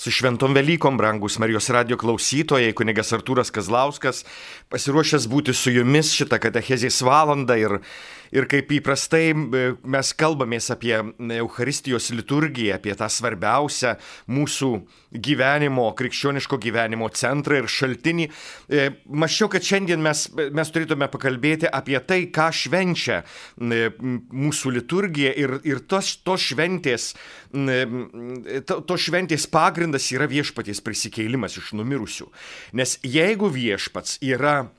Su šventom Velykom, brangus Marijos radio klausytojai, kunigas Artūras Kazlauskas, pasiruošęs būti su jumis šitą katechezės valandą ir, ir kaip įprastai e, mes kalbamės apie Euharistijos liturgiją, apie tą svarbiausią mūsų gyvenimo, krikščioniško gyvenimo centrą ir šaltinį. E, Mačiau, kad šiandien mes, mes turėtume pakalbėti apie tai, ką švenčia mūsų liturgija ir, ir tos, tos šventės, to, to šventės pagrindas pagrindas yra viešpaties prisikeilimas iš numirusių. Nes jeigu viešpats yra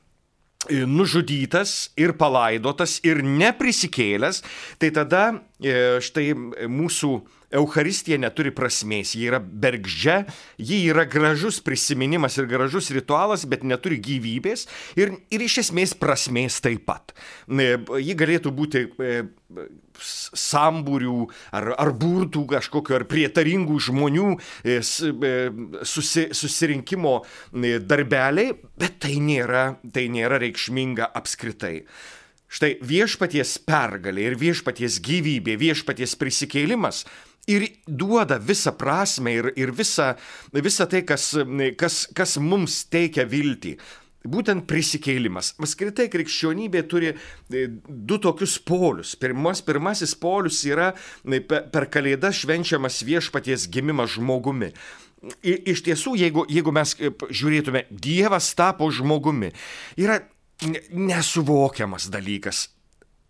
e, nužudytas ir palaidotas ir neprisikėlęs, tai tada e, štai mūsų Euharistija neturi prasmės, ji yra bergždžia, ji yra gražus prisiminimas ir gražus ritualas, bet neturi gyvybės ir, ir iš esmės prasmės taip pat. Ji galėtų būti e, sambūrių ar, ar burtų kažkokio ar prietaringų žmonių e, e, susi, susirinkimo darbeliai, bet tai nėra, tai nėra reikšminga apskritai. Štai viešpaties pergalė ir viešpaties gyvybė, viešpaties prisikėlimas ir duoda visą prasme ir, ir visą, visą tai, kas, kas, kas mums teikia viltį. Būtent prisikėlimas. Apskritai krikščionybė turi e, du tokius polius. Pirmas, pirmasis polius yra e, per kalėdas švenčiamas viešpaties gimimas žmogumi. Iš tiesų, jeigu, jeigu mes e, žiūrėtume, Dievas tapo žmogumi, yra nesuvokiamas dalykas.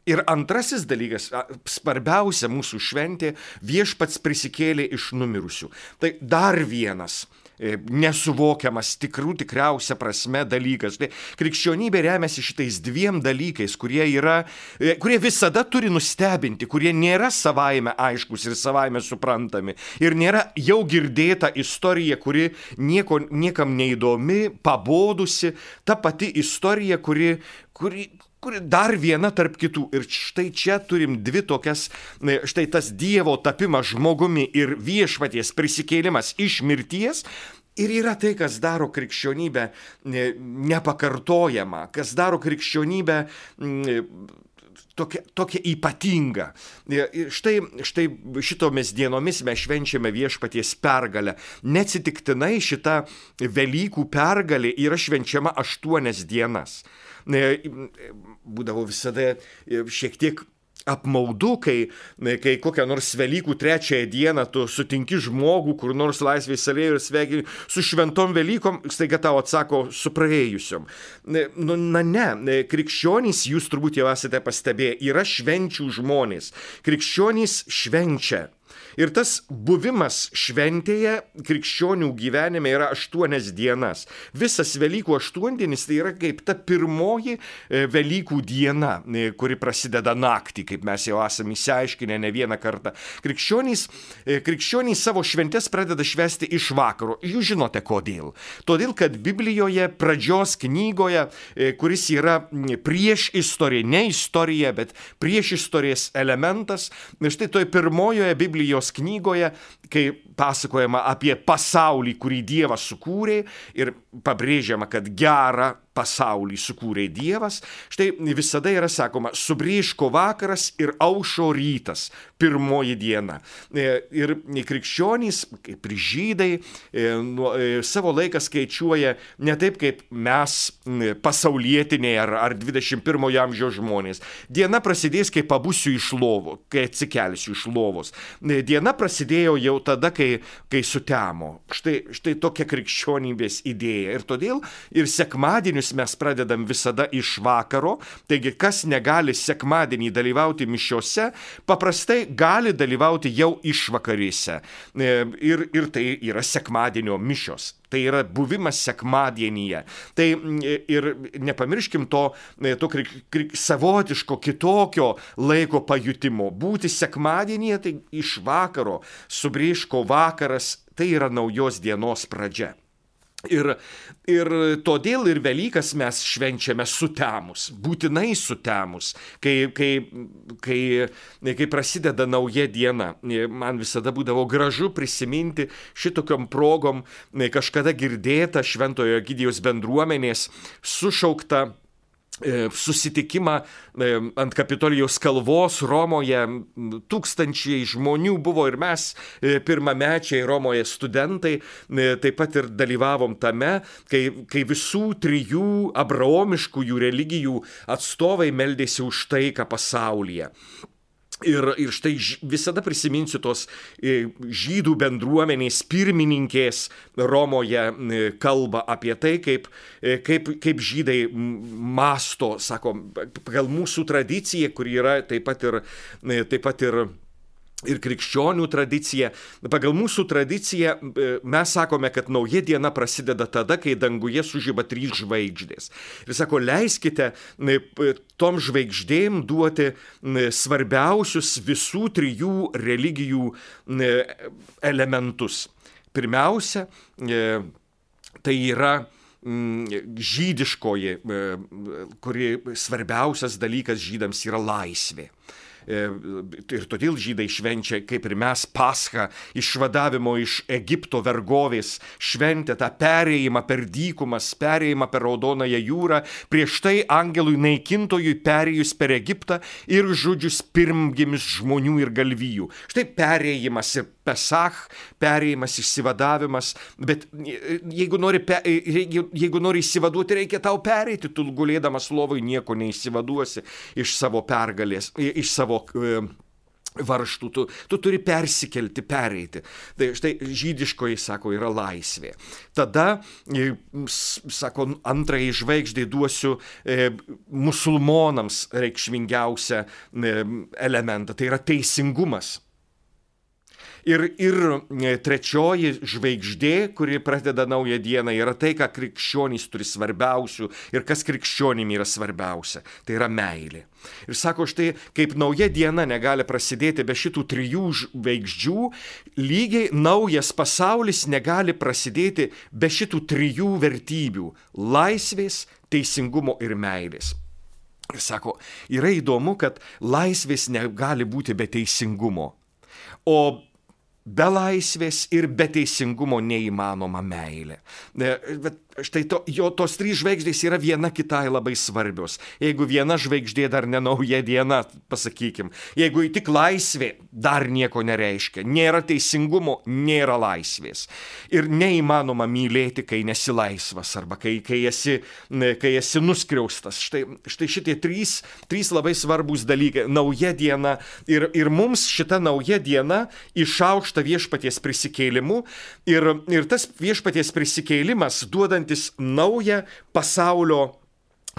Ir antrasis dalykas, svarbiausia mūsų šventė, viešpats prisikėlė iš numirusių. Tai dar vienas e, nesuvokiamas tikrų tikriausia prasme dalykas. Tai krikščionybė remiasi šitais dviem dalykais, kurie, yra, e, kurie visada turi nustebinti, kurie nėra savaime aiškus ir savaime suprantami. Ir nėra jau girdėta istorija, kuri nieko, niekam neįdomi, pabodusi, ta pati istorija, kuri, kuri, kuri dar viena tarp kitų. Ir štai čia turim dvi tokias, štai tas Dievo tapimas žmogumi ir viešpaties prisikėlimas iš mirties. Ir yra tai, kas daro krikščionybę nepakartojamą, kas daro krikščionybę tokia, tokia ypatinga. Ir štai, štai šitomis dienomis mes švenčiame viešpaties pergalę. Neatsitiktinai šita Velykų pergalė yra švenčiama aštuonias dienas būdavo visada e, šiek tiek apmaudu, kai, kai kokią nors Velykų trečiąją dieną tu sutinki žmogų, kur nors laisvės salėje ir sveikini su šventom Velykom, staiga tau atsako su praėjusiom. Nu, na ne, krikščionys, jūs turbūt jau esate pastebėję, yra švenčių žmonės. Krikščionys švenčia Ir tas buvimas šventėje krikščionių gyvenime yra aštuonias dienas. Visas Velykų aštuondienis tai yra kaip ta pirmoji e, Velykų diena, e, kuri prasideda naktį, kaip mes jau esame įsiaiškinę ne vieną kartą. Krikščionys, e, krikščionys savo šventės pradeda švesti iš vakaro. Jūs žinote kodėl. Todėl, kad Biblijoje pradžios knygoje, kuris yra prieš istoriją, ne istorija, bet prieš istorijos elementas, štai toje pirmojoje Biblijos Biblijos knygoje, kai pasakojama apie pasaulį, kurį Dievas sukūrė ir pabrėžiama, kad gerą pasaulį sukūrė Dievas, štai visada yra sakoma, subrėžko vakaras ir aušo rytas, pirmoji diena. E, ir krikščionys, kaip ir žydai, e, e, savo laiką skaičiuoja ne taip, kaip mes pasaulietiniai ar, ar 21 amžiaus žmonės. Diena prasidės, kai pabusiu iš lovo, kai atsikelsiu iš lovos. Diena prasidėjo jau tada, kai, kai sutemo. Štai, štai tokia krikščionybės idėja. Ir todėl ir sekmadienį sekmadienius mes pradedam visada iš vakaro, taigi kas negali sekmadienį dalyvauti mišiuose, paprastai gali dalyvauti jau išvakarėse. E, ir, ir tai yra sekmadienio mišios. Tai yra buvimas sekmadienyje. Tai ir nepamirškim to, e, to krik, krik, savotiško kitokio laiko pajutimo. Būti sekmadienyje, tai iš vakaro, subrėžko vakaras, tai yra naujos dienos pradžia. Ir, ir todėl ir Velykas mes švenčiame sutemus, būtinai sutemus, kai, kai, kai, kai prasideda nauja diena. Man visada būdavo gražu prisiminti šitokiom progom kažkada girdėtą Šventojo Gydijos bendruomenės sušauktą susitikimą e, ant Kapitolijos kalvos Romoje. Tūkstančiai žmonių buvo ir mes, e, pirmamečiai Romoje studentai, taip pat ir dalyvavom tame, kai, kai visų trijų abraomiškųjų religijų atstovai meldėsi už taiką pasaulyje. Ir, ir štai visada prisiminsiu tos e, žydų bendruomenės pirmininkės Romoje e, kalbą apie tai, kaip, e, kaip, kaip žydai masto, sako, pagal mūsų tradiciją, kuri yra taip pat ir, taip pat ir ir krikščionių tradicija. Pagal mūsų tradiciją e, mes sakome, kad nauja diena prasideda tada, kai danguje sužyba trys žvaigždės. Ir sako, leiskite e, tom žvaigždėm duoti svarbiausius visų trijų religijų elementus. Pirmiausia, e, tai yra žydiškoji, kuri svarbiausias dalykas žydams yra laisvė. E, ir todėl žydai švenčia, kaip ir mes, paschą išvadavimo iš Egipto vergovės, šventė tą perėjimą per dykumas, perėjimą per Raudonąją jūrą, prieš tai angelui naikintojui perėjus per Egiptą ir žudžius pirmgimis žmonių ir galvijų. Štai perėjimas ir pesach, perėjimas, išsivadavimas, bet jeigu nori, pe, jeigu, jeigu nori išsivaduoti, reikia tau pereiti, tu gulėdamas lovai nieko neišsivaduosi iš savo pergalės, iš savo e, varštų, tu, tu turi persikelti, pereiti. Tai štai žydiškoji, sako, yra laisvė. Tada, e, sako, antrai žvaigždai duosiu e, musulmonams reikšmingiausią e, elementą, tai yra teisingumas. Ir, ir e, trečioji žvaigždė, kuri pradeda naują dieną, yra tai, ką krikščionys turi svarbiausių ir kas krikščionim yra svarbiausia. Tai yra meilė. Ir sako, štai kaip nauja diena negali prasidėti be šitų trijų žvaigždžių, lygiai naujas pasaulis negali prasidėti be šitų trijų vertybių - laisvės, teisingumo ir meilės. Ir sako, yra įdomu, kad laisvės negali būti be teisingumo. O be laisvės ir be teisingumo neįmanoma meilė. Bet štai to, jo tos trys žvaigždės yra viena kitai labai svarbios. Jeigu viena žvaigždė dar ne nauja diena, pasakykim, jeigu tik laisvė dar nieko nereiškia, nėra teisingumo, nėra laisvės. Ir neįmanoma mylėti, kai nesi laisvas arba kai, kai, esi, kai esi nuskriaustas. Štai, štai šitie trys, trys labai svarbus dalykai. Nauja diena ir, ir mums šita nauja diena išaukšta viešpaties prisikėlimu ir, ir tas viešpaties prisikėlimas duoda rodantis naują pasaulio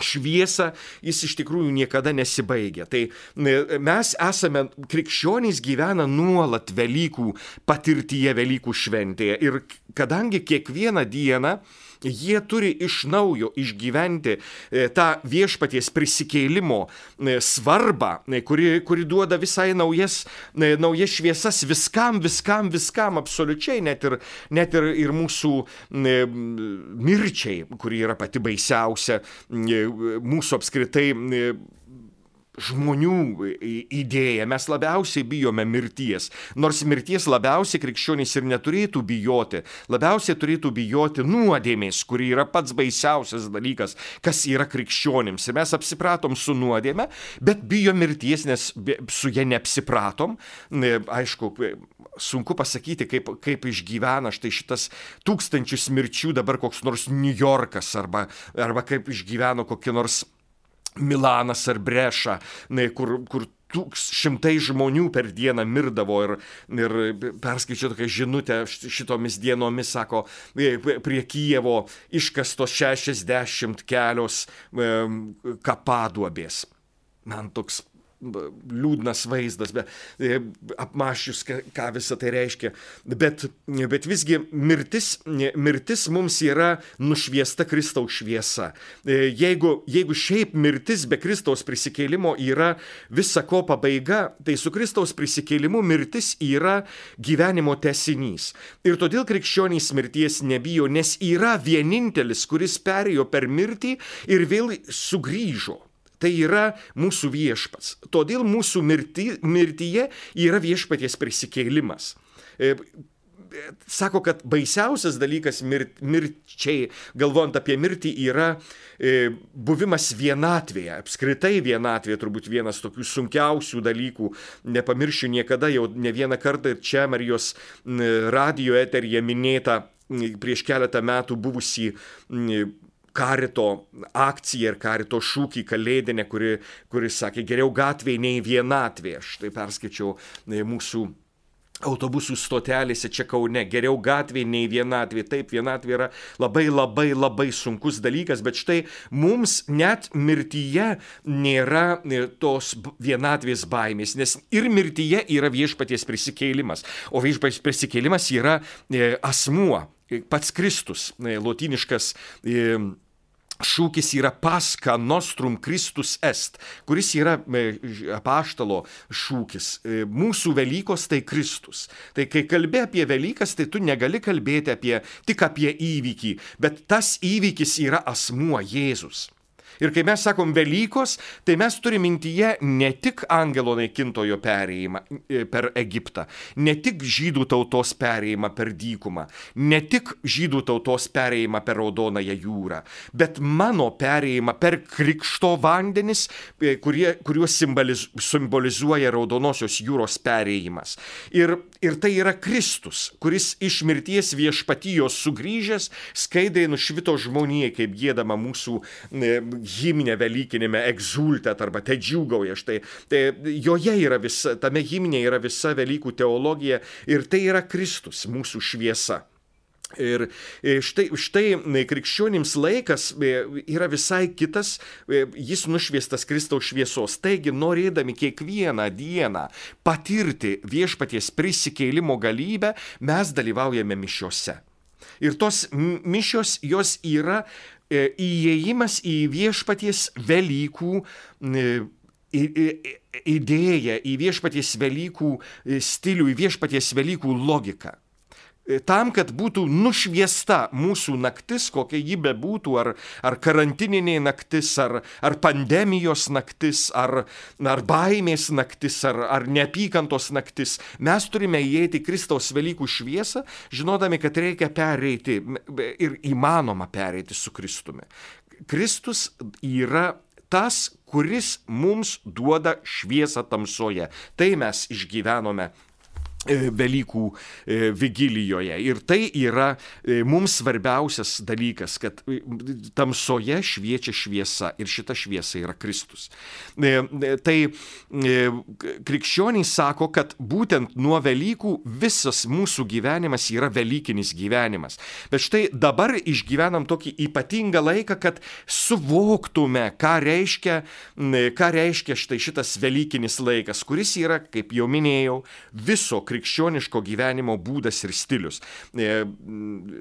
šviesą, jis iš tikrųjų niekada nesibaigia. Tai e, mes esame, krikščionys gyvena nuolat Velykų patirtyje, Velykų šventėje. Ir kadangi kiekvieną dieną Jie turi iš naujo išgyventi e, tą viešpaties prisikėlimo e, svarbą, e, kuri, kuri duoda visai naujas, naujas šviesas viskam, viskam, viskam, absoliučiai, net ir, net ir, ir mūsų mirčiai, kuri yra pati baisiausia, mūsų apskritai žmonių idėja. Mes labiausiai bijome mirties. Nors mirties labiausiai krikščionys ir neturėtų bijoti. Labiausiai turėtų bijoti nuodėmės, kuri yra pats baisiausias dalykas, kas yra krikščionims. Ir mes apsipratom su nuodėme, bet bijo mirties, nes su ja neapsipratom. Aišku, sunku pasakyti, kaip, kaip išgyvena štai šitas tūkstančius mirčių dabar koks nors New Yorkas arba, arba kaip išgyveno kokie nors Milanas ar Breša, kur, kur tūks, šimtai žmonių per dieną mirdavo ir, ir perskaičiau tokią žinutę šitomis dienomis, sako, e, prie Kijevo iškastos 60 kelios kapaduobės. Man toks liūdnas vaizdas, be, e, apmašius, ką, visą tai reiškia. Bet, bet visgi mirtis, mirtis mums yra nušviesta Kristaus šviesa. E, jeigu, jeigu šiaip mirtis be Kristaus prisikėlimo yra visa ko pabaiga, tai su Kristaus prisikėlimu mirtis yra gyvenimo tesinys. Ir todėl krikščionys mirties nebijo, nes yra vienintelis, kuris perėjo per mirtį ir vėl sugrįžo. Tai yra mūsų viešpats. Todėl mūsų mirti, mirtyje yra viešpaties prisikėlimas. E, sako, kad baisiausias dalykas mir, mirčiai, galvojant apie mirtį, yra e, buvimas vienatvėje. Apskritai vienatvė turbūt vienas tokių sunkiausių dalykų. Nepamiršiu niekada, jau ne vieną kartą ir čia Marijos radio eterija minėta prieš keletą metų buvusį karito akciją ir karito šūkį kalėdinę, kuri, kuris sakė, geriau gatvėje nei vienatvė. Aš tai perskaičiau e, mūsų autobusų stotelėse čia Kaune, geriau gatvėje nei vienatvė. Taip, vienatvė yra labai labai labai sunkus dalykas, bet štai mums net mirtyje nėra e, tos vienatvės baimės, nes ir mirtyje yra viešpaties prisikėlimas, o viešpaties prisikėlimas yra e, asmuo, pats Kristus, lotiniškas šūkis yra paska nostrum Kristus est, kuris yra e, apaštalo šūkis. E, mūsų Velykos tai Kristus. Tai kai kalbė apie Velykas, tai tu negali kalbėti apie, tik apie įvykį, bet tas įvykis yra asmuo Jėzus. Ir kai mes sakom Velykos, tai mes turime mintyje ne tik angelo naikintojo perėjimą e, per Egiptą, ne tik žydų tautos perėjimą per dykumą, ne tik žydų tautos perėjimą per Raudonąją jūrą, bet mano perėjimą per Krikšto vandenis, e, kurie, kuriuos simboliz, simbolizuoja Raudonosios jūros perėjimas. Ir, ir tai yra Kristus, kuris iš mirties viešpatijos sugrįžęs skaidriai nušvito žmonijai, kaip gėdama mūsų himne Velykinėme egzultet arba te džiugauja. Štai, tai joje yra visa, tame himne yra visa Velykų teologija ir tai yra Kristus, mūsų šviesa. Ir štai, štai krikščionims laikas e, yra visai kitas, e, jis nušviestas Kristaus šviesos. Taigi, norėdami kiekvieną dieną patirti viešpaties prisikėlimo galybę, mes dalyvaujame mišiuose. Ir tos mišios jos yra E, įėjimas į viešpaties Velykų e, idėją, į viešpaties Velykų e, stilių, į viešpaties Velykų logiką. E, tam, kad būtų nušviesta mūsų naktis, kokia ji bebūtų, ar, ar karantininė naktis, ar, ar pandemijos naktis, ar, ar baimės naktis, ar, ar neapykantos naktis, mes turime įeiti Kristaus Velykų šviesą, žinodami, kad reikia pereiti ir įmanoma pereiti su Kristumi. Kristus yra tas, kuris mums duoda šviesą tamsoje. Tai mes išgyvenome Velykų e, vigilijoje. Ir tai yra e, mums svarbiausias dalykas, kad tamsoje šviečia šviesa ir šita šviesa yra Kristus. Tai krikščionys sako, kad būtent nuo Velykų visas mūsų gyvenimas yra Velykinis gyvenimas. Bet štai dabar išgyvenam tokį ypatingą laiką, kad suvoktume, ką reiškia, ką reiškia štai šitas Velykinis laikas, kuris yra, kaip jau minėjau, viso krikščioniško gyvenimo būdas ir stilius. E,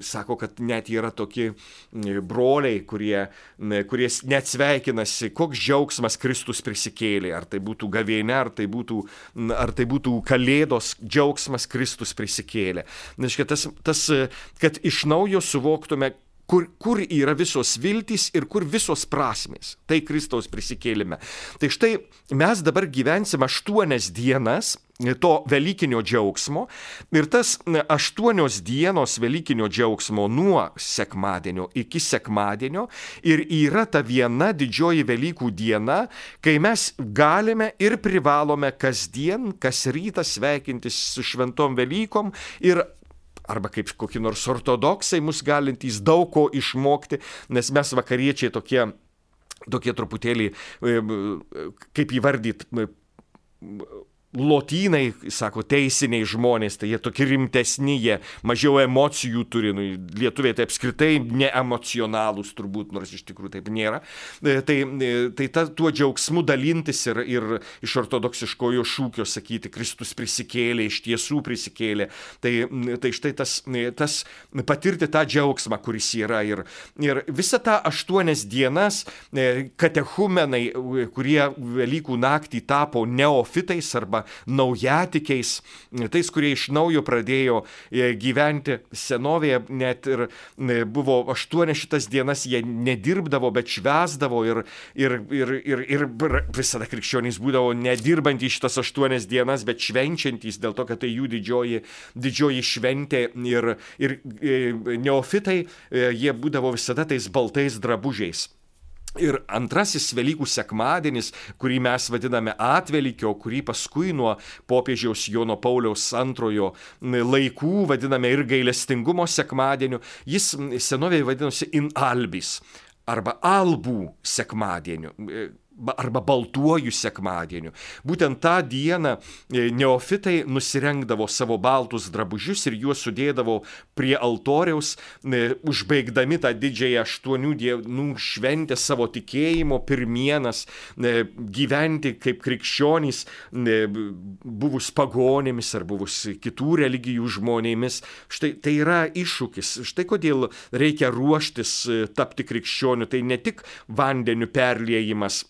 sako, kad net yra tokie broliai, kurie, kurie net sveikinasi, koks džiaugsmas Kristus prisikėlė. Ar tai būtų gavėnė, ar tai būtų, ar tai būtų kalėdos džiaugsmas Kristus prisikėlė. Nežinau, tas, tas, kad iš naujo suvoktume, kur, kur yra visos viltys ir kur visos prasmės. Tai Kristaus prisikėlime. Tai štai mes dabar gyvensim aštuonias dienas to Velykinio džiaugsmo ir tas aštuonios dienos Velykinio džiaugsmo nuo sekmadienio iki sekmadienio ir yra ta viena didžioji Velykų diena, kai mes galime ir privalome kasdien, kas rytą sveikintis su šventom Velykom ir arba kaip kokie nors ortodoksai mus galintys daug ko išmokti, nes mes vakariečiai tokie, tokie truputėlį, e, kaip įvardyt, lotynai, sako, teisiniai žmonės, tai jie tokie rimtesni, jie mažiau emocijų turi, nu, lietuviai tai apskritai neemocionalūs turbūt, nors iš tikrųjų taip nėra. E, tai, e, tai ta, tuo džiaugsmu dalintis ir, ir iš ortodoksiškojo šūkio sakyti, Kristus prisikėlė, iš tiesų prisikėlė. Tai, tai štai tas, tas patirti tą džiaugsmą, kuris yra. Ir, ir visą tą aštuonias dienas e, katechumenai, kurie Velykų naktį tapo neofitais arba arba naujatikiais, tais, kurie iš naujo pradėjo e, gyventi senovėje, net ir e, buvo aštuonias šitas dienas, jie nedirbdavo, bet švesdavo ir, ir, ir, ir, ir visada krikščionys būdavo nedirbantys šitas aštuonias dienas, bet švenčiantys dėl to, kad tai jų didžioji, didžioji šventė ir, ir e, neofitai, jie būdavo visada tais baltais drabužiais. Ir antrasis Velykų sekmadienis, kurį mes vadiname atvelykio, kurį paskui nuo popiežiaus Jono Pauliaus antrojo laikų vadiname ir gailestingumo sekmadieniu, jis senovėje vadinosi in albis arba albų sekmadieniu arba baltuoju sekmadieniu. Būtent tą dieną e, neofitai nusirengdavo savo baltus drabužius ir juos sudėdavo prie altoriaus, e, užbaigdami tą didžiąją aštuonių dienų šventę savo tikėjimo pirmienas, e, gyventi kaip krikščionys, buvus pagonėmis ar buvus kitų religijų žmonėmis. Štai tai yra iššūkis. Štai kodėl reikia ruoštis tapti krikščioniu. Tai ne tik vandeniu perliejimas,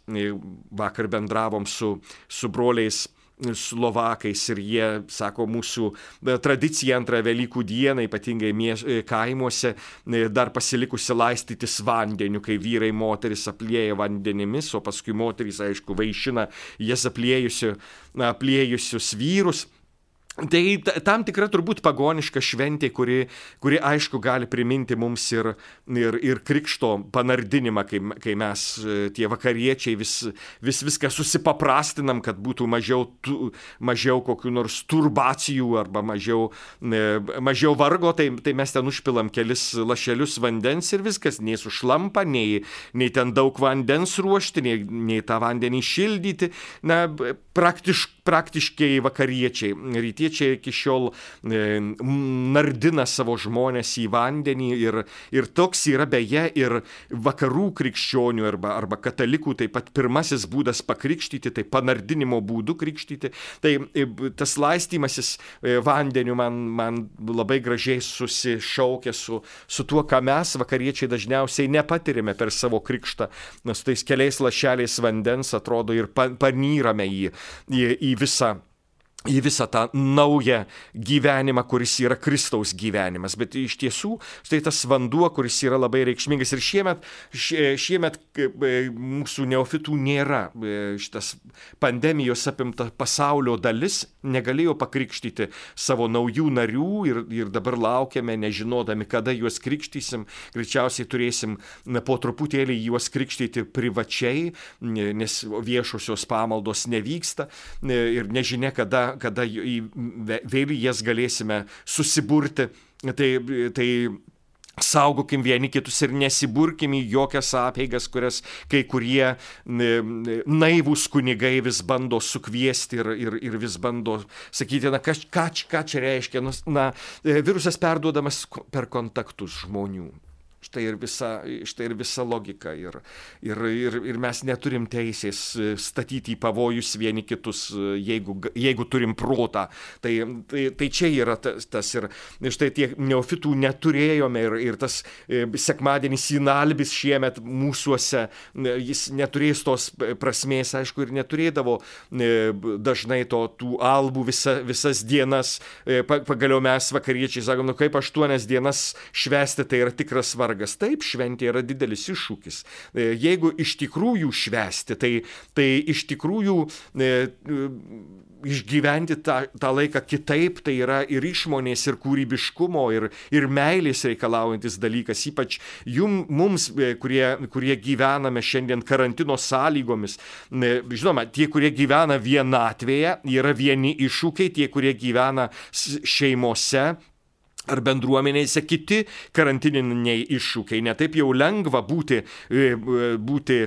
vakar bendravom su, su broliais slovakais ir jie, sako, mūsų e, tradicija antrą Velykų dieną, ypatingai mies, e, kaimuose, e, dar pasilikusi laistytis vandeniu, kai vyrai moteris aplieja vandenimis, o paskui moteris, aišku, vaišina jas apliejusius, apliejusius vyrus. Tai tam tikra turbūt pagoniška šventė, kuri, kuri aišku gali priminti mums ir, ir, ir krikšto panardinimą, kai, kai mes e, tie vakariečiai vis, vis viską susipaprastinam, kad būtų mažiau, tu, mažiau kokių nors turbacijų arba mažiau, ne, mažiau vargo, tai, tai mes ten užpilam kelis lašelius vandens ir viskas, nei sušlampa, nei, nei ten daug vandens ruošti, nei, nei tą vandenį šildyti. Na, praktiš, praktiškai vakariečiai, rytiečiai iki šiol e, nardina savo žmonės į vandenį ir, ir toks yra beje ir vakarų krikščionių arba, arba katalikų taip pat pirmasis būdas pakrikštyti, tai panardinimo būdu krikštyti. Tai e, tas laistymasis e, vandeniu man, man labai gražiai susišaukia su, su tuo, ką mes vakariečiai dažniausiai nepatirime per savo krikštą, nes tais keliais lašeliais vandens atrodo ir panyrame jį į, į visą į visą tą naują gyvenimą, kuris yra Kristaus gyvenimas. Bet iš tiesų, štai tas vanduo, kuris yra labai reikšmingas ir šiemet, šiemet e, mūsų neofitų nėra. E, šitas pandemijos apimta pasaulio dalis negalėjo pakrikštyti savo naujų narių ir, ir dabar laukiame, nežinodami, kada juos krikštysim. Greičiausiai turėsim po truputėlį juos krikštyti privačiai, nes viešosios pamaldos nevyksta e, ir nežinia, kada kada vėl jas galėsime susiburti. Tai, tai Saugokim vieni kitus ir nesiburkim į jokias apeigas, kurias kai kurie naivūs kunigai vis bando sukviesti ir, ir, ir vis bando sakyti, na, ką, ką, ką čia reiškia. Na, virusas perduodamas per kontaktus žmonių. Štai ir visa, štai ir visa logika. Ir, ir, ir, ir mes neturim teisės e, statyti į pavojus vieni kitus, e, jeigu, jeigu turim protą. Tai, tai, tai čia yra tas, tas ir štai tiek neofitų neturėjome ir, ir tas e, sekmadienis Sinalbis šiemet mūsųse, jis neturės tos prasmės, aišku, ir neturėdavo dažnai to tų albų visa, visas dienas. Pagaliau mes vakariečiai sakom, nu kaip aštuonias dienas švesti, tai yra tikras vargas vargas. Taip, šventė yra didelis iššūkis. E, jeigu iš tikrųjų švesti, tai, tai iš tikrųjų e, e, išgyventi tą, tą laiką kitaip, tai yra ir išmonės, ir kūrybiškumo, ir, ir meilės reikalaujantis dalykas, ypač jum, mums, kurie, kurie gyvename šiandien karantino sąlygomis. Žinoma, tie, kurie gyvena vienatvėje, yra vieni iššūkiai, tie, kurie gyvena šeimose, ar bendruomenėse kiti karantininiai iššūkiai. Netaip jau lengva būti, e, e, būti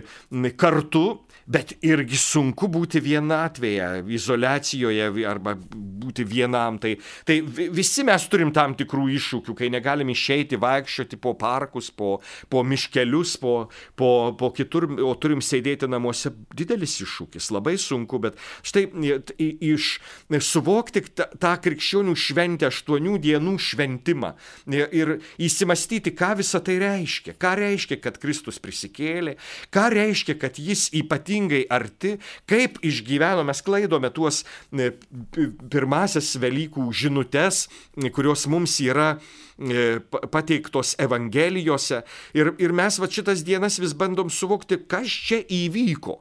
kartu, bet irgi sunku būti vienatvėje, izolacijoje arba būti vienam. Tai, tai visi mes turim tam tikrų iššūkių, kai negalim išeiti vaikščioti po parkus, po, po miškelius, po, po, po kitur, o turim sėdėti namuose. Didelis iššūkis, labai sunku, bet štai iš suvokti tą, krikščionių šventę, aštuonių dienų šventimą ir įsimastyti, ką visa tai reiškia. Ką reiškia, kad Kristus prisikėlė, ką reiškia, kad jis ypatingai arti, kaip išgyveno, mes klaidome tuos pirmasias Velykų žinutės, kurios mums yra e, pateiktos Evangelijose. Ir, ir mes va šitas dienas vis bandom suvokti, kas čia įvyko.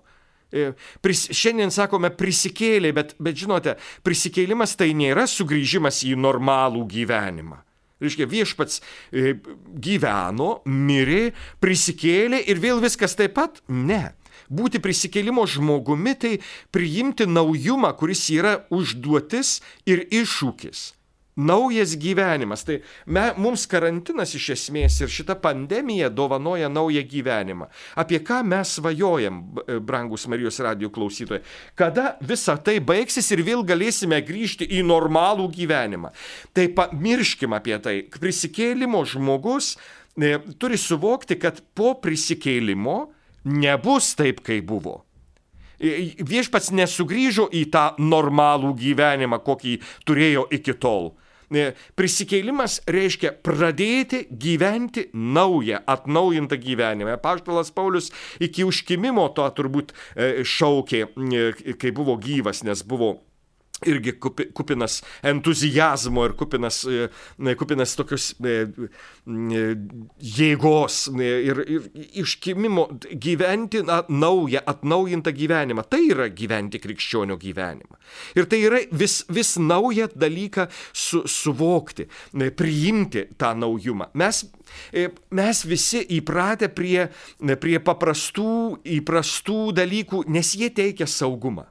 E, pris, šiandien sakome prisikėlė, bet, bet žinote, prisikėlimas tai nėra sugrįžimas į normalų gyvenimą. Reiškia, viešpats e, gyveno, mirė, prisikėlė ir vėl viskas taip pat? Ne. Būti prisikėlimo žmogumi tai priimti naujumą, kuris yra užduotis ir iššūkis naujas gyvenimas. Tai me, mums karantinas iš esmės ir šita pandemija dovanoja naują gyvenimą. Apie ką mes svajojam, e, brangus Marijos radio klausytojai? Kada visa tai baigsis ir vėl galėsime grįžti į normalų gyvenimą. Tai pamirškim apie tai. Prisikėlimo žmogus ne, turi suvokti, kad po prisikėlimo nebus taip, kaip buvo. Viešpats nesugrįžo į tą normalų gyvenimą, kokį turėjo iki tol. Prisikėlimas reiškia pradėti gyventi naują, atnaujintą gyvenimą. Paštalas Paulius iki užkimimo to turbūt e, šaukė, e, kai buvo gyvas, nes buvo irgi kupinas entuzijazmo ir kupinas, e, kupinas tokios e, e, jėgos ir, ir iškimimo gyventi na, naują, atnaujintą gyvenimą. Tai yra gyventi krikščionio gyvenimą. Ir tai yra vis, vis naują dalyką su, suvokti, priimti tą naujumą. Mes Mes visi įpratę prie, prie paprastų, įprastų dalykų, nes jie teikia saugumą.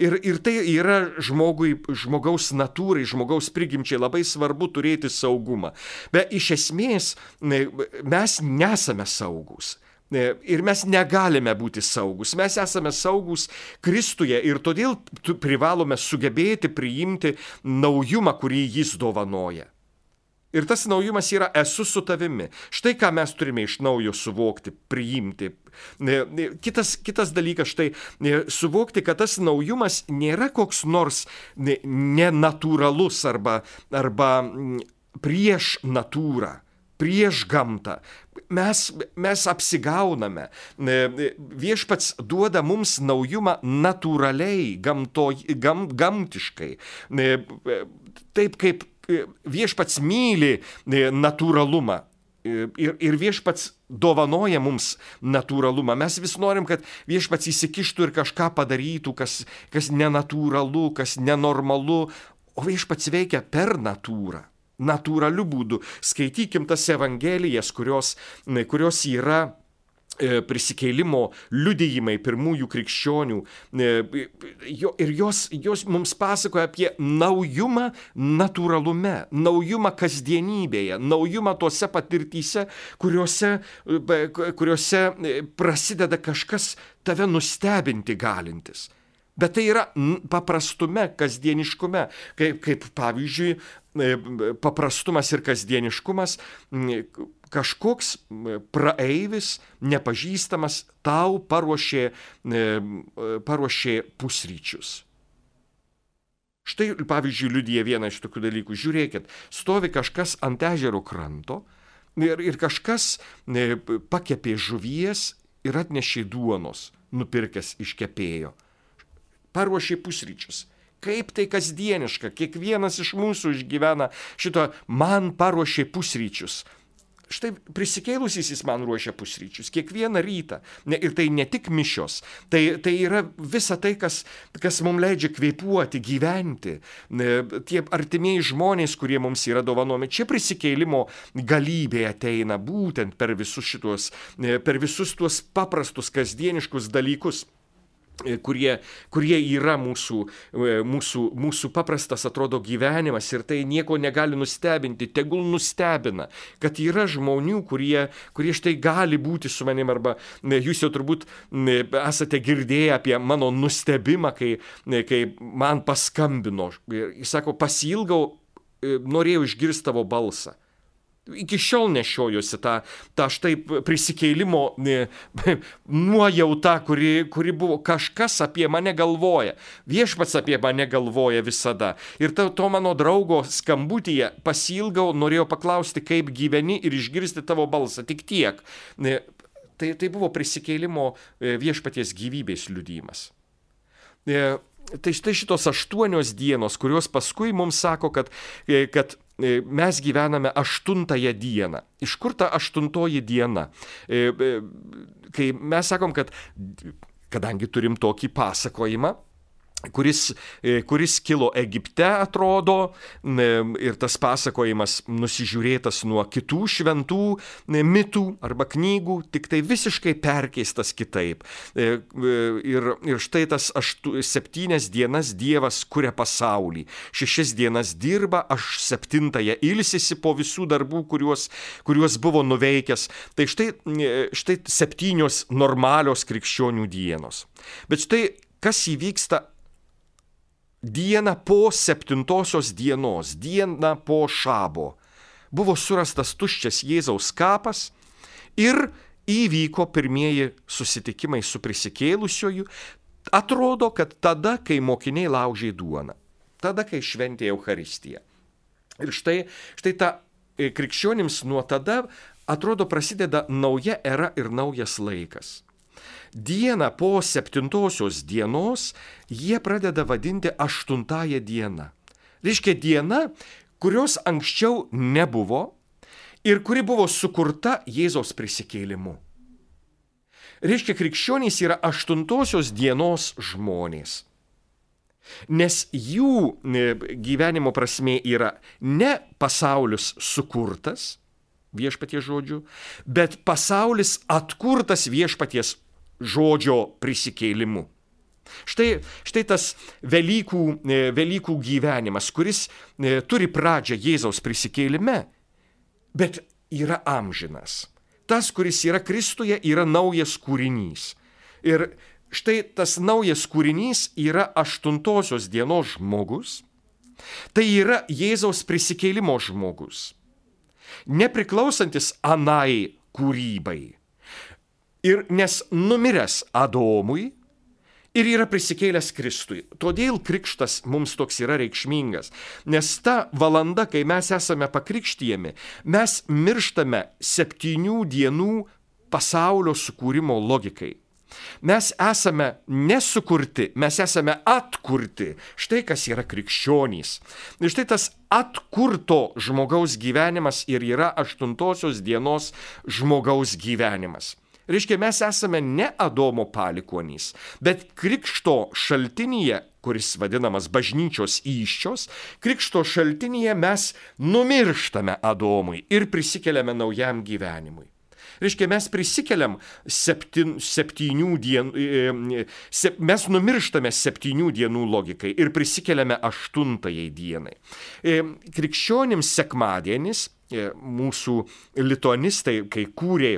Ir, ir tai yra žmogui, žmogaus natūrai, žmogaus prigimčiai labai svarbu turėti saugumą. Bet iš esmės mes nesame saugus. Ir mes negalime būti saugus. Mes esame saugus Kristuje ir todėl privalome sugebėti priimti naujumą, kurį jis dovanoja. Ir tas naujumas yra esu su tavimi. Štai ką mes turime iš naujo suvokti, priimti. Kitas, kitas dalykas, štai suvokti, kad tas naujumas nėra koks nors nenatūralus arba, arba prieš natūrą, prieš gamtą. Mes, mes apsigauname. Viešpats duoda mums naujumą natūraliai, gamto, gam, gamtiškai. Taip kaip viešpats myli e, natūralumą. E, ir, ir viešpats dovanoja mums natūralumą. Mes vis norim, kad viešpats įsikištų ir kažką padarytų, kas, kas nenatūralu, kas nenormalu, o viešpats veikia per natūrą. Natūraliu būdu. Skaitykim tas evangelijas, kurios, kurios yra E, prisikėlimo liudijimai pirmųjų krikščionių. E, ir jos, jos mums pasakoja apie naujumą natūralume, naujumą kasdienybėje, naujumą tose patirtyse, kuriuose, e, kuriuose prasideda kažkas tave nustebinti galintis. Bet tai yra paprastume, kasdieniškume, kaip, kaip pavyzdžiui, paprastumas ir kasdieniškumas kažkoks praeivis, nepažįstamas, tau paruošė, paruošė pusryčius. Štai, pavyzdžiui, liudija vieną iš tokių dalykų. Žiūrėkit, stovi kažkas ant ežero kranto ir, ir kažkas pakepė žuvies ir atnešė duonos, nupirkęs iš kepėjo. Paruošė pusryčius. Kaip tai kasdieniška, kiekvienas iš mūsų išgyvena šito, man paruošė pusryčius Štai prisikėlusysis man ruošia pusryčius kiekvieną rytą. Ne, ir tai ne tik mišios, tai, tai yra visa tai, kas, kas mums leidžia kvėpuoti, gyventi. Tie artimieji žmonės, kurie mums yra dovanomi, čia prisikėlimo galybė ateina būtent per visus šitos, per visus tuos paprastus kasdieniškus dalykus. E, kurie, kurie yra mūsų, e, mūsų, mūsų paprastas atrodo gyvenimas ir tai nieko negali nustebinti, tegul nustebina, kad yra žmonių, kurie, kurie štai gali būti su manim arba jūs jau turbūt esate girdėję apie mano nustebimą, kai, kai man paskambino. Jis sako, pasilgau, e, norėjau išgirsti tavo balsą. Iki šiol nešiojuosi tą, tą štai prisikėlimo nuojautą, kuri, kuri buvo kažkas apie mane galvoja. Viešpats apie mane galvoja visada. Ir to, to mano draugo skambutyje pasilgau, norėjau paklausti, kaip gyveni ir išgirsti tavo balsą. Tik tiek. Tai, tai buvo prisikėlimo e, viešpaties gyvybės liudymas. E, tai štai šitos aštuonios dienos, kurios paskui mums sako, kad, e, kad E, mes gyvename aštuntąją dieną. Iš kur ta aštuntoji diena? E, e, kai mes sakom, kad kadangi turim tokį pasakojimą, kuris, e, kuris kilo Egipte, atrodo, ir tas pasakojimas nusižiūrėtas nuo kitų šventų mitų arba knygų, tik tai visiškai perkeistas kitaip. E, e, ir, ir štai tas aštu, septynias dienas Dievas kuria pasaulį, šešias dienas dirba, aš septintąją ilsisi po visų darbų, kuriuos, kuriuos buvo nuveikęs. Tai štai, štai septynios normalios krikščionių dienos. Bet štai kas įvyksta dieną po septintosios dienos, dieną po šabo, buvo surastas tuščias Jėzaus kapas ir įvyko pirmieji susitikimai su prisikėlusiojų. Atrodo, kad tada, kai mokiniai laužė duoną, tada, kai šventė Euharistiją. Ir štai, štai ta e, krikščionims nuo tada atrodo prasideda nauja era ir naujas laikas dieną po septintosios dienos jie pradeda vadinti aštuntąją dieną. Reiškia diena, kurios anksčiau nebuvo ir kuri buvo sukurta Jėzaus prisikėlimu. Reiškia, krikščionys yra aštuntosios dienos žmonės. Nes jų e, gyvenimo prasme yra ne pasaulis sukurtas, viešpaties žodžiu, bet pasaulis atkurtas viešpaties žodžio prisikėlimu. Štai, štai tas Velykų, e, Velykų gyvenimas, kuris e, turi pradžią Jėzaus prisikėlime, bet yra amžinas. Tas, kuris yra Kristuje, yra naujas kūrinys. Ir štai tas naujas kūrinys yra aštuntosios dienos žmogus. Tai yra Jėzaus prisikėlimo žmogus. Nepriklausantis anai kūrybai Ir nes numiręs Adomui ir yra prisikėlęs Kristui. Todėl krikštas mums toks yra reikšmingas. Nes ta valanda, kai mes esame pakrikštyjami, mes mirštame septynių dienų pasaulio sukūrimo logikai. Mes esame nesukurti, mes esame atkurti. Štai kas yra krikščionys. Ir štai tas atkurto žmogaus gyvenimas ir yra aštuntosios dienos žmogaus gyvenimas. Reiškia, mes esame ne Adomo palikonys, bet krikšto šaltinyje, kuris vadinamas bažnyčios įščios, krikšto šaltinyje mes numirštame Adomui ir prisikeliame naujam gyvenimui. Reiškia, mes prisikeliam septin, septynių dienų, e, e, sep, mes numirštame septynių dienų logikai ir prisikeliame aštuntajai dienai. E, krikščionims sekmadienis, mūsų lituanistai, kai kūrė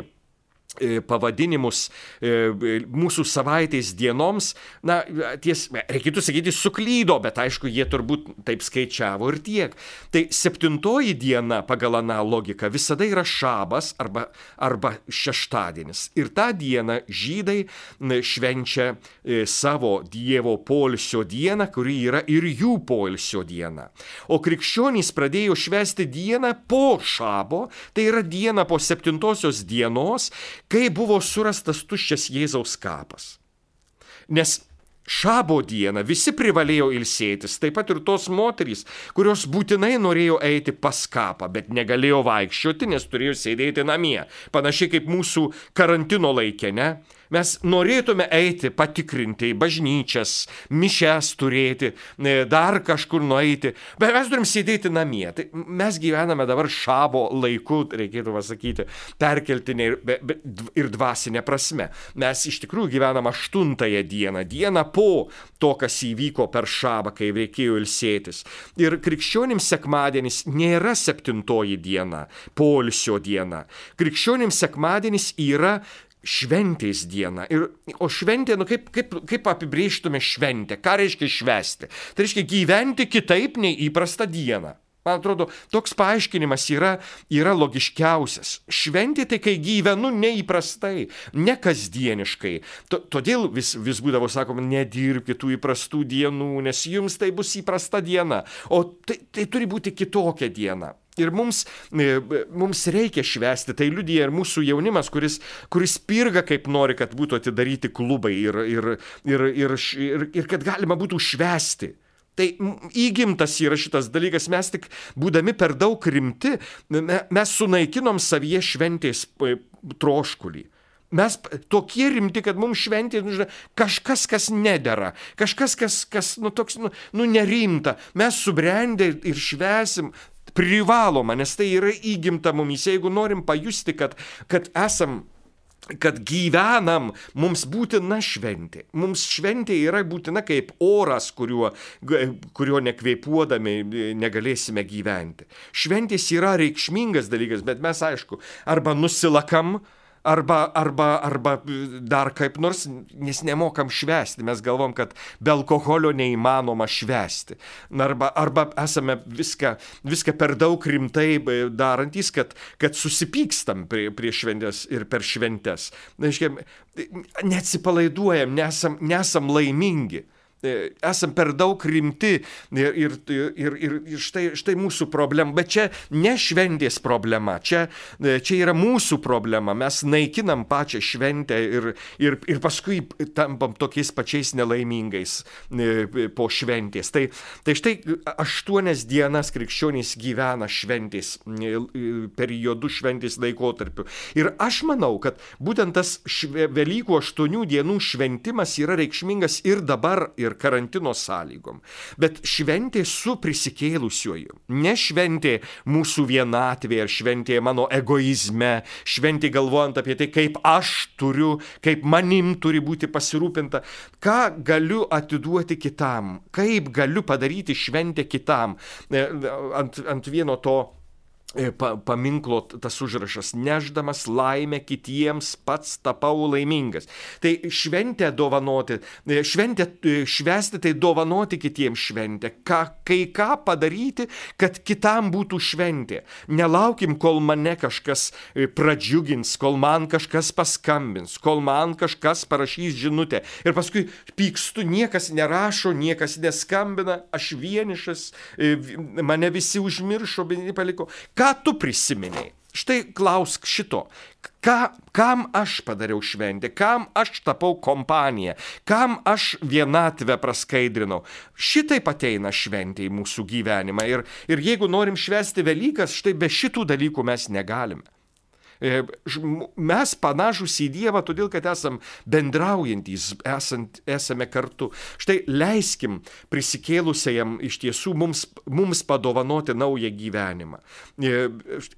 pavadinimus e, mūsų savaitės dienoms, na, ties, reikėtų sakyti, suklydo, bet aišku, jie turbūt taip skaičiavo ir tiek. Tai septintoji diena pagal aną logiką visada yra šabas arba, arba šeštadienis. Ir tą dieną žydai švenčia e, savo Dievo polsio dieną, kuri yra ir jų polsio diena. O krikščionys pradėjo švesti dieną po šabo, tai yra diena po septintosios dienos, kai buvo surastas tuščias Jėzaus kapas. Nes Šabo dieną visi privalėjo ilsėtis, taip pat ir tos moterys, kurios būtinai norėjo eiti pas kapą, bet negalėjo vaikščioti, nes turėjo sėdėti namie. Panašiai kaip mūsų karantino laikė, ne? Mes norėtume eiti, patikrinti bažnyčias, mišes turėti, e, dar kažkur nueiti, bet mes turim sėdėti namie. Tai mes gyvename dabar šabo laiku, reikėtų pasakyti, perkeltinė ir, ir dvasinė prasme. Mes iš tikrųjų gyvenam aštuntąją dieną, dieną po to, kas įvyko per šabą, kai reikėjo ilsėtis. Ir krikščionims sekmadienis nėra septintoji diena, polsio diena. Krikščionims sekmadienis yra šventės diena. Ir, o šventė, nu kaip, kaip, kaip apibrėžtume šventę? Ką reiškia švesti? Tai reiškia gyventi kitaip nei įprastą dieną. Man atrodo, toks paaiškinimas yra, yra logiškiausias. Šventė tai, kai gyvenu neįprastai, ne kasdieniškai. Todėl vis, vis būdavo sakoma, nedirbkite tų įprastų dienų, nes jums tai bus įprasta diena, o tai, tai turi būti kitokia diena. Ir mums, e, mums reikia švęsti, tai liudija ir mūsų jaunimas, kuris, kuris pirga kaip nori, kad būtų atidaryti klubai ir, ir, ir, ir, ir, ir kad galima būtų švęsti. Tai įgimtas yra šitas dalykas, mes tik būdami per daug rimti, mes sunaikinom savyje šventės troškulį. Mes tokie rimti, kad mums šventė nu, kažkas, kas nedėra, kažkas, kas, kas nu, toks, nu, nu nerimta. Mes subrendę ir švesim privaloma, nes tai yra įgimta mumis. Jeigu norim pajusti, kad, kad esam kad gyvenam, mums būtina šventė. Mums šventė yra būtina kaip oras, kuriuo, kuriuo nekvėpuodami negalėsime gyventi. Šventės yra reikšmingas dalykas, bet mes aišku, arba nusilakam, arba, arba, arba dar kaip nors, nes nemokam švęsti. Mes galvom, kad be alkoholio neįmanoma švęsti. Arba, arba esame viską, viską per daug rimtai darantys, kad, kad susipykstam prie, prie šventės ir per šventės. Neatsipalaiduojam, nesam, nesam laimingi. E, esam per daug rimti ir, ir, ir, ir štai, štai mūsų problema. Bet čia ne šventės problema, čia, e, čia yra mūsų problema. Mes naikinam pačią šventę ir, ir, ir paskui tampam tokiais pačiais nelaimingais e, po šventės. Tai, tai štai aštuonias dienas krikščionys gyvena šventės periodu, šventės laikotarpiu. Ir aš manau, kad būtent tas šve, Velykų aštuonių dienų šventimas yra reikšmingas ir dabar. Ir ir karantino sąlygom. Bet šventė su prisikėlusiuoju. Ne šventė mūsų vienatvė ar šventė mano egoizme, šventė galvojant apie tai, kaip aš turiu, kaip manim turi būti pasirūpinta, ką galiu atiduoti kitam, kaip galiu padaryti šventę kitam. E, ant, ant vieno to pa, paminklo tas užrašas - neždamas laimę kitiems pats tapau laimingas. Tai šventę dovanoti, e, šventę e, švesti tai dovanoti kitiems šventę, ką, kai ką padaryti, kad kitam būtų šventė. Nelaukim, kol mane kažkas pradžiugins, kol man kažkas paskambins, kol man kažkas parašys žinutę. Ir paskui pykstu, niekas nerašo, niekas neskambina, aš vienišas, mane visi užmiršo, paliko. Ką tu prisiminiai? Štai klausk šito. Ką, kam aš padariau šventę, kam aš tapau kompanija, kam aš vienatvę praskaidrinau. Šitaip ateina šventė į mūsų gyvenimą. Ir, ir jeigu norim švesti Velykas, štai be šitų dalykų mes negalime. E, mes panašus į Dievą, todėl kad esam bendraujantys, esant, esame kartu. Štai leiskim prisikėlusiajam iš tiesų mums, mums padovanoti naują gyvenimą. E,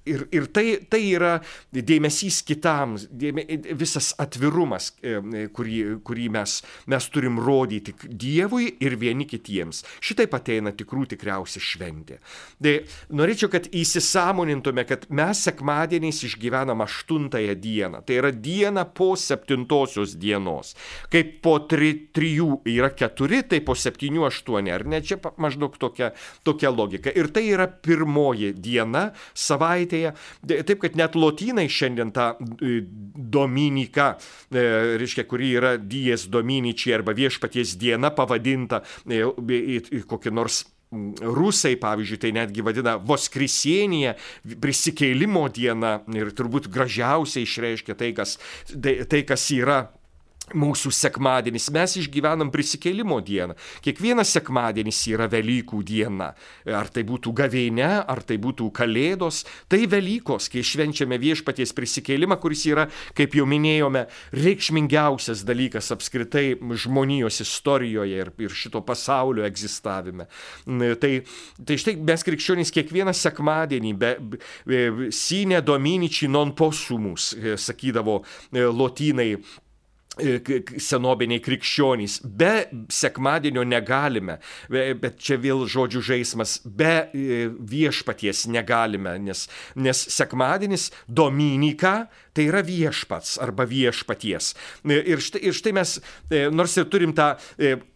ir, ir tai, tai yra dėmesys kitam, dėme, visas atvirumas, e, kurį, kurį mes, mes turim rodyti Dievui ir vieni kitiems. Šitaip ateina tikrų tikriausia šventė. Tai norėčiau, kad įsisamonintume, kad mes sekmadieniais išgyvename gyvenam aštuntąją dieną. Tai yra diena po septintosios dienos. Kaip po tri, trijų yra keturi, tai po septynių aštuoni. Ar ne? Čia maždaug tokia, tokia logika. Ir tai yra pirmoji diena savaitėje. Taip, kad net lotynai šiandien tą e, dominiką, e, reiškia, kuri yra dies dominičiai arba viešpaties diena pavadinta e, kokį nors Rusai, pavyzdžiui, tai netgi vadina Voskrisienyje, prisikėlimo diena ir turbūt gražiausiai išreiškia tai, kas, tai, tai, kas yra mūsų sekmadienis. Mes išgyvenam prisikėlimo dieną. Kiekvienas sekmadienis yra Velykų diena. Ar tai būtų gavėne, ar tai būtų Kalėdos, tai Velykos, kai švenčiame viešpaties prisikėlimą, kuris yra, kaip jau minėjome, reikšmingiausias dalykas apskritai žmonijos istorijoje ir, ir šito pasaulio egzistavime. Tai, tai štai mes krikščionys kiekvieną sekmadienį, be, be, sine dominici non possumus, sakydavo e, lotynai E, senobiniai krikščionys. Be sekmadienio negalime, bet čia vėl žodžių žaidimas, be e, viešpaties negalime, nes, nes sekmadienis Dominika tai yra viešpats arba viešpaties. E, ir štai, ir štai mes, nors ir turim tą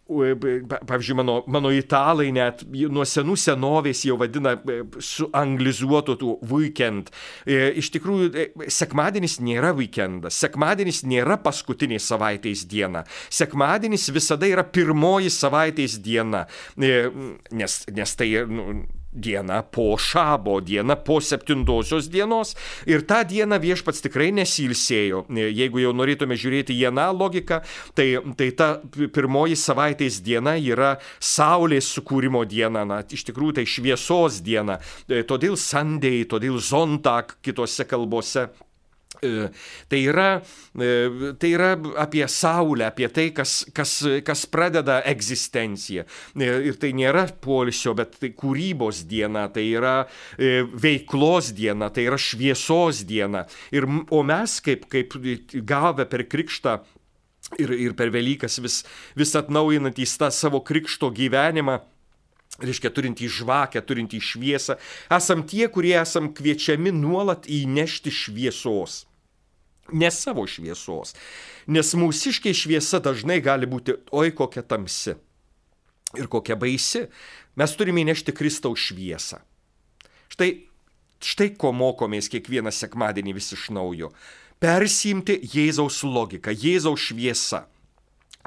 pavyzdžiui, mano, mano italai net nuo senų senovės jau vadina e, su anglizuotu tų weekend. E, iš tikrųjų, e, sekmadienis nėra weekendas, sekmadienis nėra paskutinė savaitės diena. Sekmadienis visada yra pirmoji savaitės diena, nes, nes tai nu, diena po šabo, diena po septintosios dienos. Ir tą dieną viešpats tikrai nesilsėjo. Jeigu jau norėtume žiūrėti į aną logiką, tai, tai ta pirmoji savaitės diena yra Saulės sukūrimo diena, na, iš tikrųjų tai šviesos diena. Todėl Sunday, todėl Zontak kitose kalbose E, tai yra, e, tai yra apie Saulę, apie tai, kas, kas, kas pradeda egzistenciją. E, ir tai nėra polisio, bet tai kūrybos diena, tai yra veiklos diena, tai yra šviesos diena. Ir, o mes, kaip, kaip gavę per krikštą, ir, ir per Velykas vis, vis atnaujinantys tą savo krikšto gyvenimą, reiškia turintį žvakę, turintį šviesą, esam tie, kurie esam kviečiami nuolat įnešti šviesos ne savo šviesos. Nes mūsiškiai šviesa dažnai gali būti, oi kokia tamsi ir kokia baisi. Mes turime įnešti Kristaus šviesą. Štai, štai ko mokomės kiekvieną sekmadienį vis iš naujo. Persimti Jėzaus logiką, Jėzaus šviesa.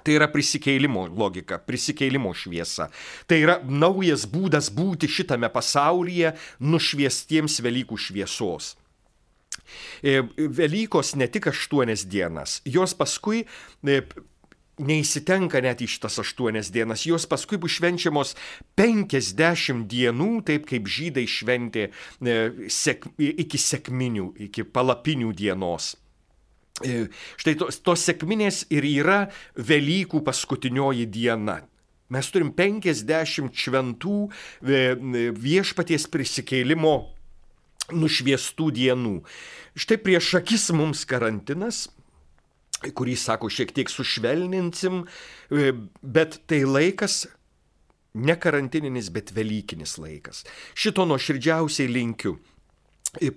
Tai yra prisikeilimo logika, prisikeilimo šviesa. Tai yra naujas būdas būti šitame pasaulyje nušviestiems Velykų šviesos. E, Velykos ne tik aštuonias dienas, jos paskui e, neįsitenka net į šitas aštuonias dienas, jos paskui bus švenčiamos penkiasdešimt dienų, taip kaip žydai šventė e, sek, iki sekminių, iki palapinių dienos. Štai tos, tos sekminės ir yra Velykų paskutinioji diena. Mes turim 50 šventų viešpaties prisikeilimo nušviestų dienų. Štai prieš akis mums karantinas, kurį, sako, šiek tiek sušvelninsim, e, bet tai laikas ne karantininis, bet Velykinis laikas. Šito nuoširdžiausiai linkiu.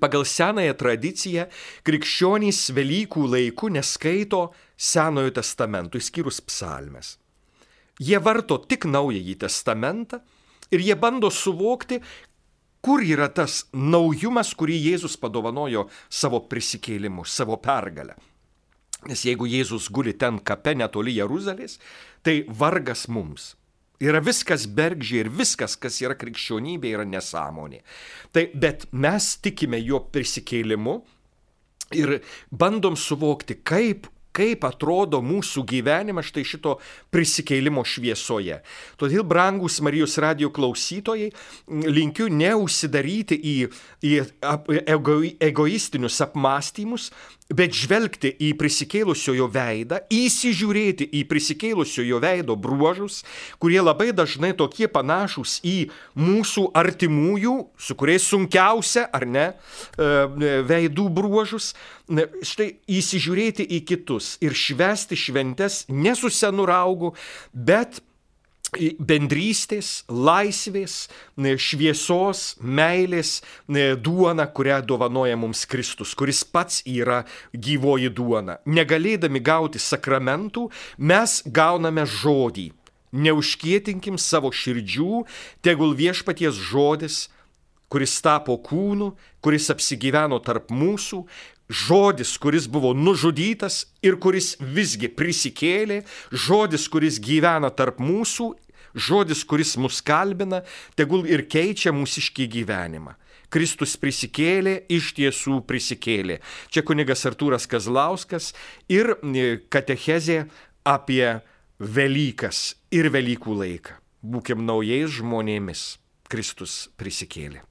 Pagal senąją tradiciją krikščionys Velykų laiku neskaito Senojo testamento, išskyrus psalmes. Jie varto tik Naująjį testamentą ir jie bando suvokti, Kur yra tas naujumas, kurį Jėzus padovanojo savo prisikėlimu, savo pergalę? Nes jeigu Jėzus guli ten kape netoli Jeruzalės, tai vargas mums. Yra viskas bergžiai ir viskas, kas yra krikščionybė, yra nesąmonė. Tai, bet mes tikime jo prisikėlimu ir bandom suvokti, kaip kaip atrodo mūsų gyvenimas štai šito prisikeilimo šviesoje. Todėl, brangus Marijos radio klausytojai, linkiu neužsidaryti į, į ego, egoistinius apmąstymus, bet žvelgti į prisikėlusiojo veidą, įsižiūrėti į prisikėlusiojo veido bruožus, kurie labai dažnai tokie panašus į mūsų artimųjų, su kuriais sunkiausia, ar ne, e, veidų bruožus, štai įsižiūrėti į kitus ir švesti šventes ne su senu raugu, bet bendrystės, laisvės, šviesos, meilės duona, kurią dovanoja mums Kristus, kuris pats yra gyvoji duona. Negalėdami gauti sakramentų, mes gauname žodį. Neužkietinkim savo širdžių, tegul viešpaties žodis, kuris tapo kūnu, kuris apsigyveno tarp mūsų, žodis, kuris buvo nužudytas ir kuris visgi prisikėlė, žodis, kuris gyvena tarp mūsų, žodis, kuris mus kalbina, tegul ir keičia mūsiškį gyvenimą. Kristus prisikėlė, iš tiesų prisikėlė. Čia kunigas Artūras Kazlauskas ir e, katechezė apie Velykas ir Velykų laiką. Būkim naujais žmonėmis. Kristus prisikėlė.